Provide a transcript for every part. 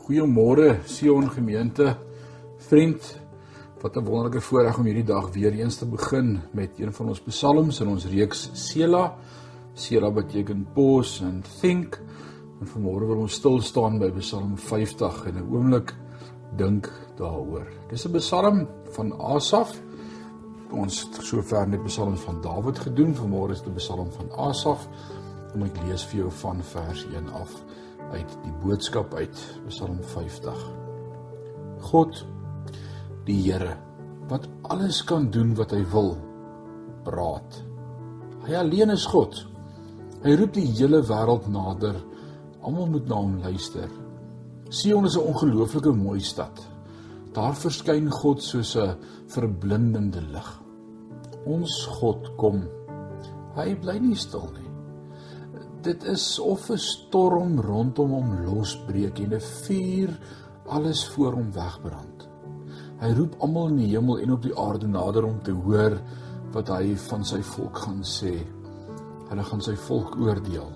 Goeiemôre Sion gemeente. Vriend, wat 'n wonderlike voorreg om hierdie dag weer eens te begin met een van ons psalms in ons reeks Sela. Sela beteken pause and think. En vanmôre wil ons stil staan by Psalm 50 en 'n oomblik dink daaroor. Dis 'n psalm van Asaf. Ons het sover net psalms van Dawid gedoen. Vanmôre is dit 'n psalm van Asaf. En ek lees vir jou van vers 1 af uit die boodskap uit Psalm 50. God die Here wat alles kan doen wat hy wil praat. Hy alleen is God. Hy roep die hele wêreld nader. Almal moet na hom luister. Sion is 'n ongelooflike mooi stad. Daar verskyn God soos 'n verblindende lig. Ons God kom. Hy bly nie stil nie dit is of 'n storm rondom hom losbreek en 'n vuur alles voor hom wegbrand. Hy roep almal in die hemel en op die aarde nader om te hoor wat hy van sy volk gaan sê. Hulle gaan sy volk oordeel.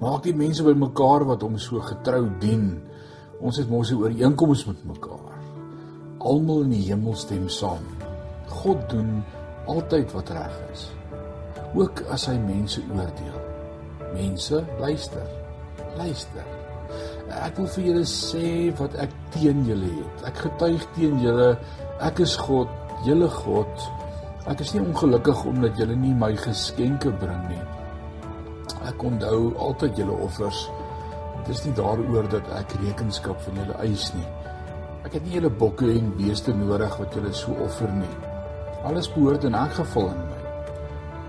Maak die mense bymekaar wat hom so getrou dien. Ons het mos 'n ooreenkoms met mekaar. Almal in die hemel stem saam. God doen altyd wat reg is. Ook as hy mense oordeel. Mense, luister. Luister. Ek wil vir julle sê wat ek teen julle het. Ek getuig teen julle. Ek is God, julle God. Ek is nie ongelukkig omdat julle nie my geskenke bring nie. Ek onthou altyd julle offers. Dit is nie daaroor dat ek rekenskap van julle eis nie. Ek het nie julle bokke en beeste nodig wat julle so offer nie. Alles behoort in elk geval aan my.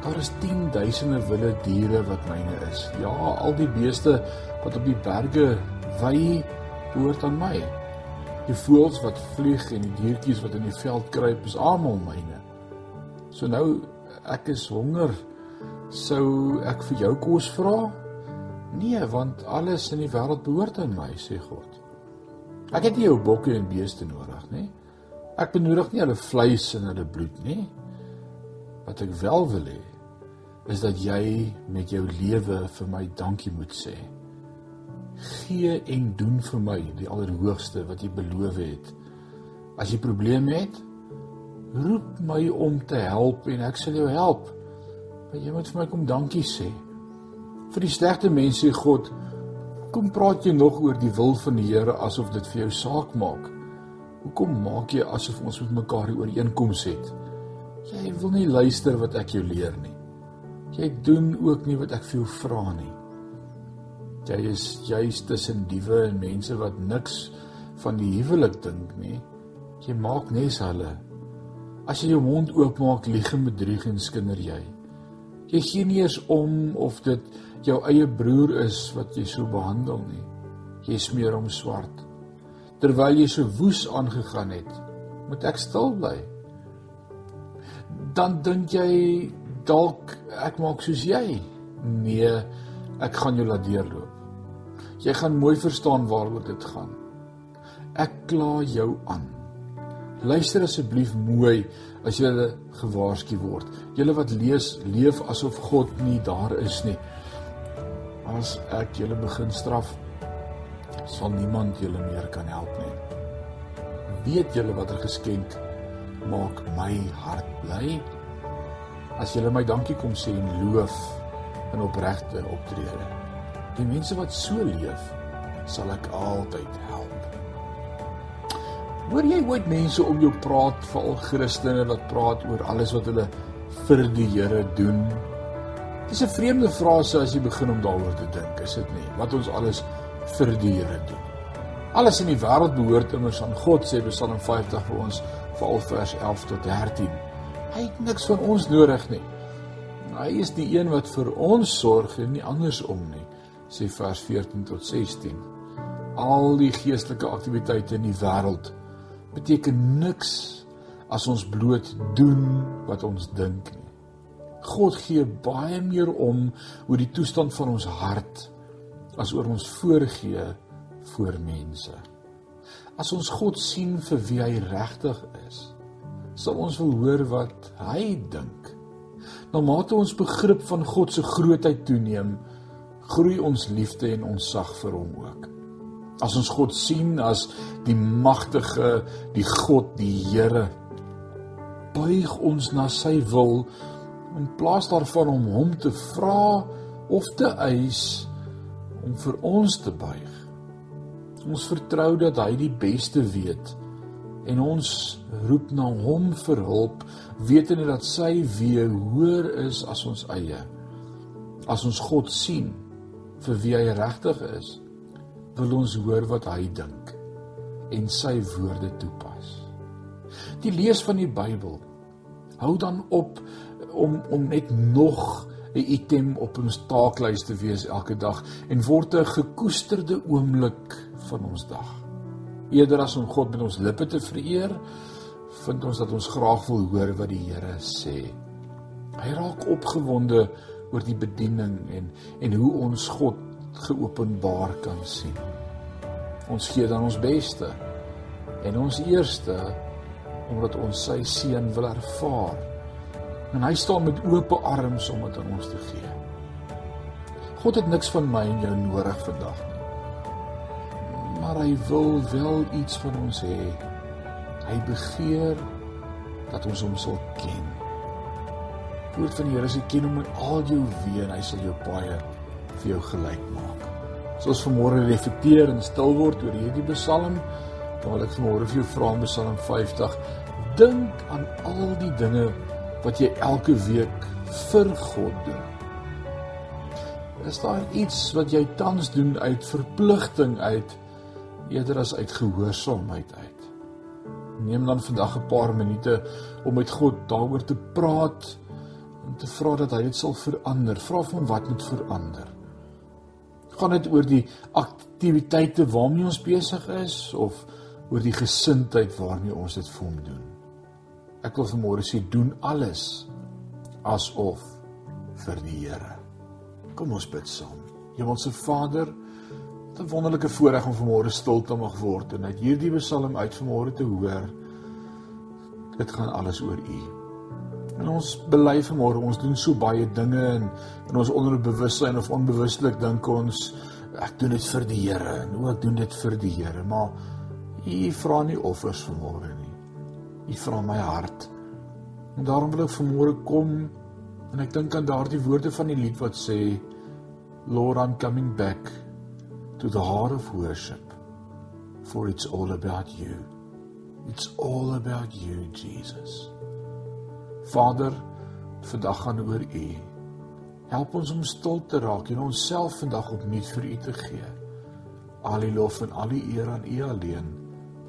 Daar is 10 duisende wilde diere wat myne is. Ja, al die beeste wat op die berge wy behoort aan my. Die voëls wat vlieg en die diertjies wat in die veld kruip is almal myne. So nou ek is honger. Sou ek vir jou kos vra? Nee, want alles in die wêreld behoort aan my, sê God. Ek het nie jou bokke en beeste nodig nie. Ek benodig nie hulle vleis en hulle bloed nie. Wat ek wel wil hê, is dat jy met jou lewe vir my dankie moet sê. Gee en doen vir my die allerhoogste wat jy beloof het. As jy probleme het, roep my om te help en ek sal jou help. Maar jy moet vir my kom dankie sê. Vir die slegte mense God, kom praat jy nog oor die wil van die Here asof dit vir jou saak maak. Hoekom maak jy asof ons met mekaar 'n ooreenkoms het? Jy wil nie luister wat ek jou leer nie. Jy doen ook nie wat ek vir jou vra nie. Jy is juis tussen diewe en mense wat niks van die huwelik dink nie. Jy maak nes hulle. As jy jou mond oopmaak, lieg en bedrieg en skinder jy. Jy gee nie eens om of dit jou eie broer is wat jy so behandel nie. Jy smeer hom swart. Terwyl jy so woes aangegaan het, moet ek stil bly. Dan dink jy dalk ek maak soos jy. Nee, ek gaan jou laat deurloop. Jy gaan mooi verstaan waaroor dit gaan. Ek kla jou aan. Luister asseblief mooi as jy gewaarsku word. Julle wat lees, leef asof God nie daar is nie. As ek julle begin straf, sal niemand julle meer kan help nie. Weet julle watter geskenk maak my hart bly? as julle my dankie kom sê en loof in opregte optrede. Die mense wat so leef, sal ek altyd help. Hoor jy ooit mense om jou praat, veral Christene wat praat oor alles wat hulle vir die Here doen? Dis 'n vreemde frase as jy begin om daaroor te dink, is dit nie? Wat ons alles vir die Here doen. Alles in die wêreld behoort immers aan God, sê Psalm 50 vir ons, veral vers 11 tot 13. Hy het niks van ons nodig nie. Hy is die een wat vir ons sorg en nie andersom nie, sê vers 14 tot 16. Al die geestelike aktiwiteite in die wêreld beteken niks as ons bloot doen wat ons dink nie. God gee baie meer om oor die toestand van ons hart as oor ons voorgee voor mense. As ons God sien vir wie hy regtig is, sal ons wil hoor wat hy dink. Na mate ons begrip van God se grootheid toeneem, groei ons liefde en ons sag vir hom ook. As ons God sien as die magtige, die God, die Here, buig ons na sy wil in plaas daarvan om hom te vra of te eis om vir ons te buig. Ons vertrou dat hy die beste weet en ons roep na hom vir hulp wetende dat sy weë hoër is as ons eie. As ons God sien vir wie hy regtig is, wil ons hoor wat hy dink en sy woorde toepas. Die lees van die Bybel hou dan op om om net nog 'n item op ons taaklys te wees elke dag en word 'n gekoesterde oomblik van ons dag. Eerder as om God met ons lippe te vereer, vind ons dat ons graag wil hoor wat die Here sê. Hy raak opgewonde oor die bediening en en hoe ons God geopenbaar kan sien. Ons gee dan ons beste en ons eerste omdat ons sy seën wil ervaar. En hy staan met oop arms om dit aan ons te gee. God het niks van my en jou nodig vandag nie. Maar hy wil wel iets van ons hê. Hy begeer dat ons hom sal ken. Woord van die Here sê ken hom met al jou wee en hy sal jou baie vir jou gelyk maak. So ons vanmôre reflekteer en stil word oor hierdie Psalm, wil ek vanmôre vir jou vra in Psalm 50, dink aan al die dinge wat jy elke week vir God doen. Is daar iets wat jy tans doen uit verpligting uit eerder as uit gehoorsaamheid uit? Neem dan vandag 'n paar minute om met God daaroor te praat en te vra dat hy dit sal verander. Vra hom wat moet verander gaan dit oor die aktiwiteite waarmee ons besig is of oor die gesindheid waarmee ons dit vir hom doen. Ek wil vanmôre sê doen alles asof vir die Here. Kom ons bid saam. Hemelse Vader, 'n wonderlike voorreg om vanmôre stil te mag word en uit hierdie Psalm uit vanmôre te hoor. Dit gaan alles oor U. En ons bely vanmôre, ons doen so baie dinge en in ons onderbewussyn of onbewustelik dink ons ek doen dit vir die Here en hoe ek doen dit vir die Here, maar U vra nie offers vanmôre nie. U vra my hart. En daarom wil ek vanmôre kom en ek dink aan daardie woorde van die lied wat sê Lord I'm coming back to the heart of worship for it's all about you. It's all about you Jesus. Vader, vandag gaan oor U. Help ons om stil te raak en onsself vandag opnuut vir U te gee. Al die lof en al die eer aan U alleen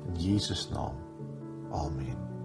in Jesus naam. Amen.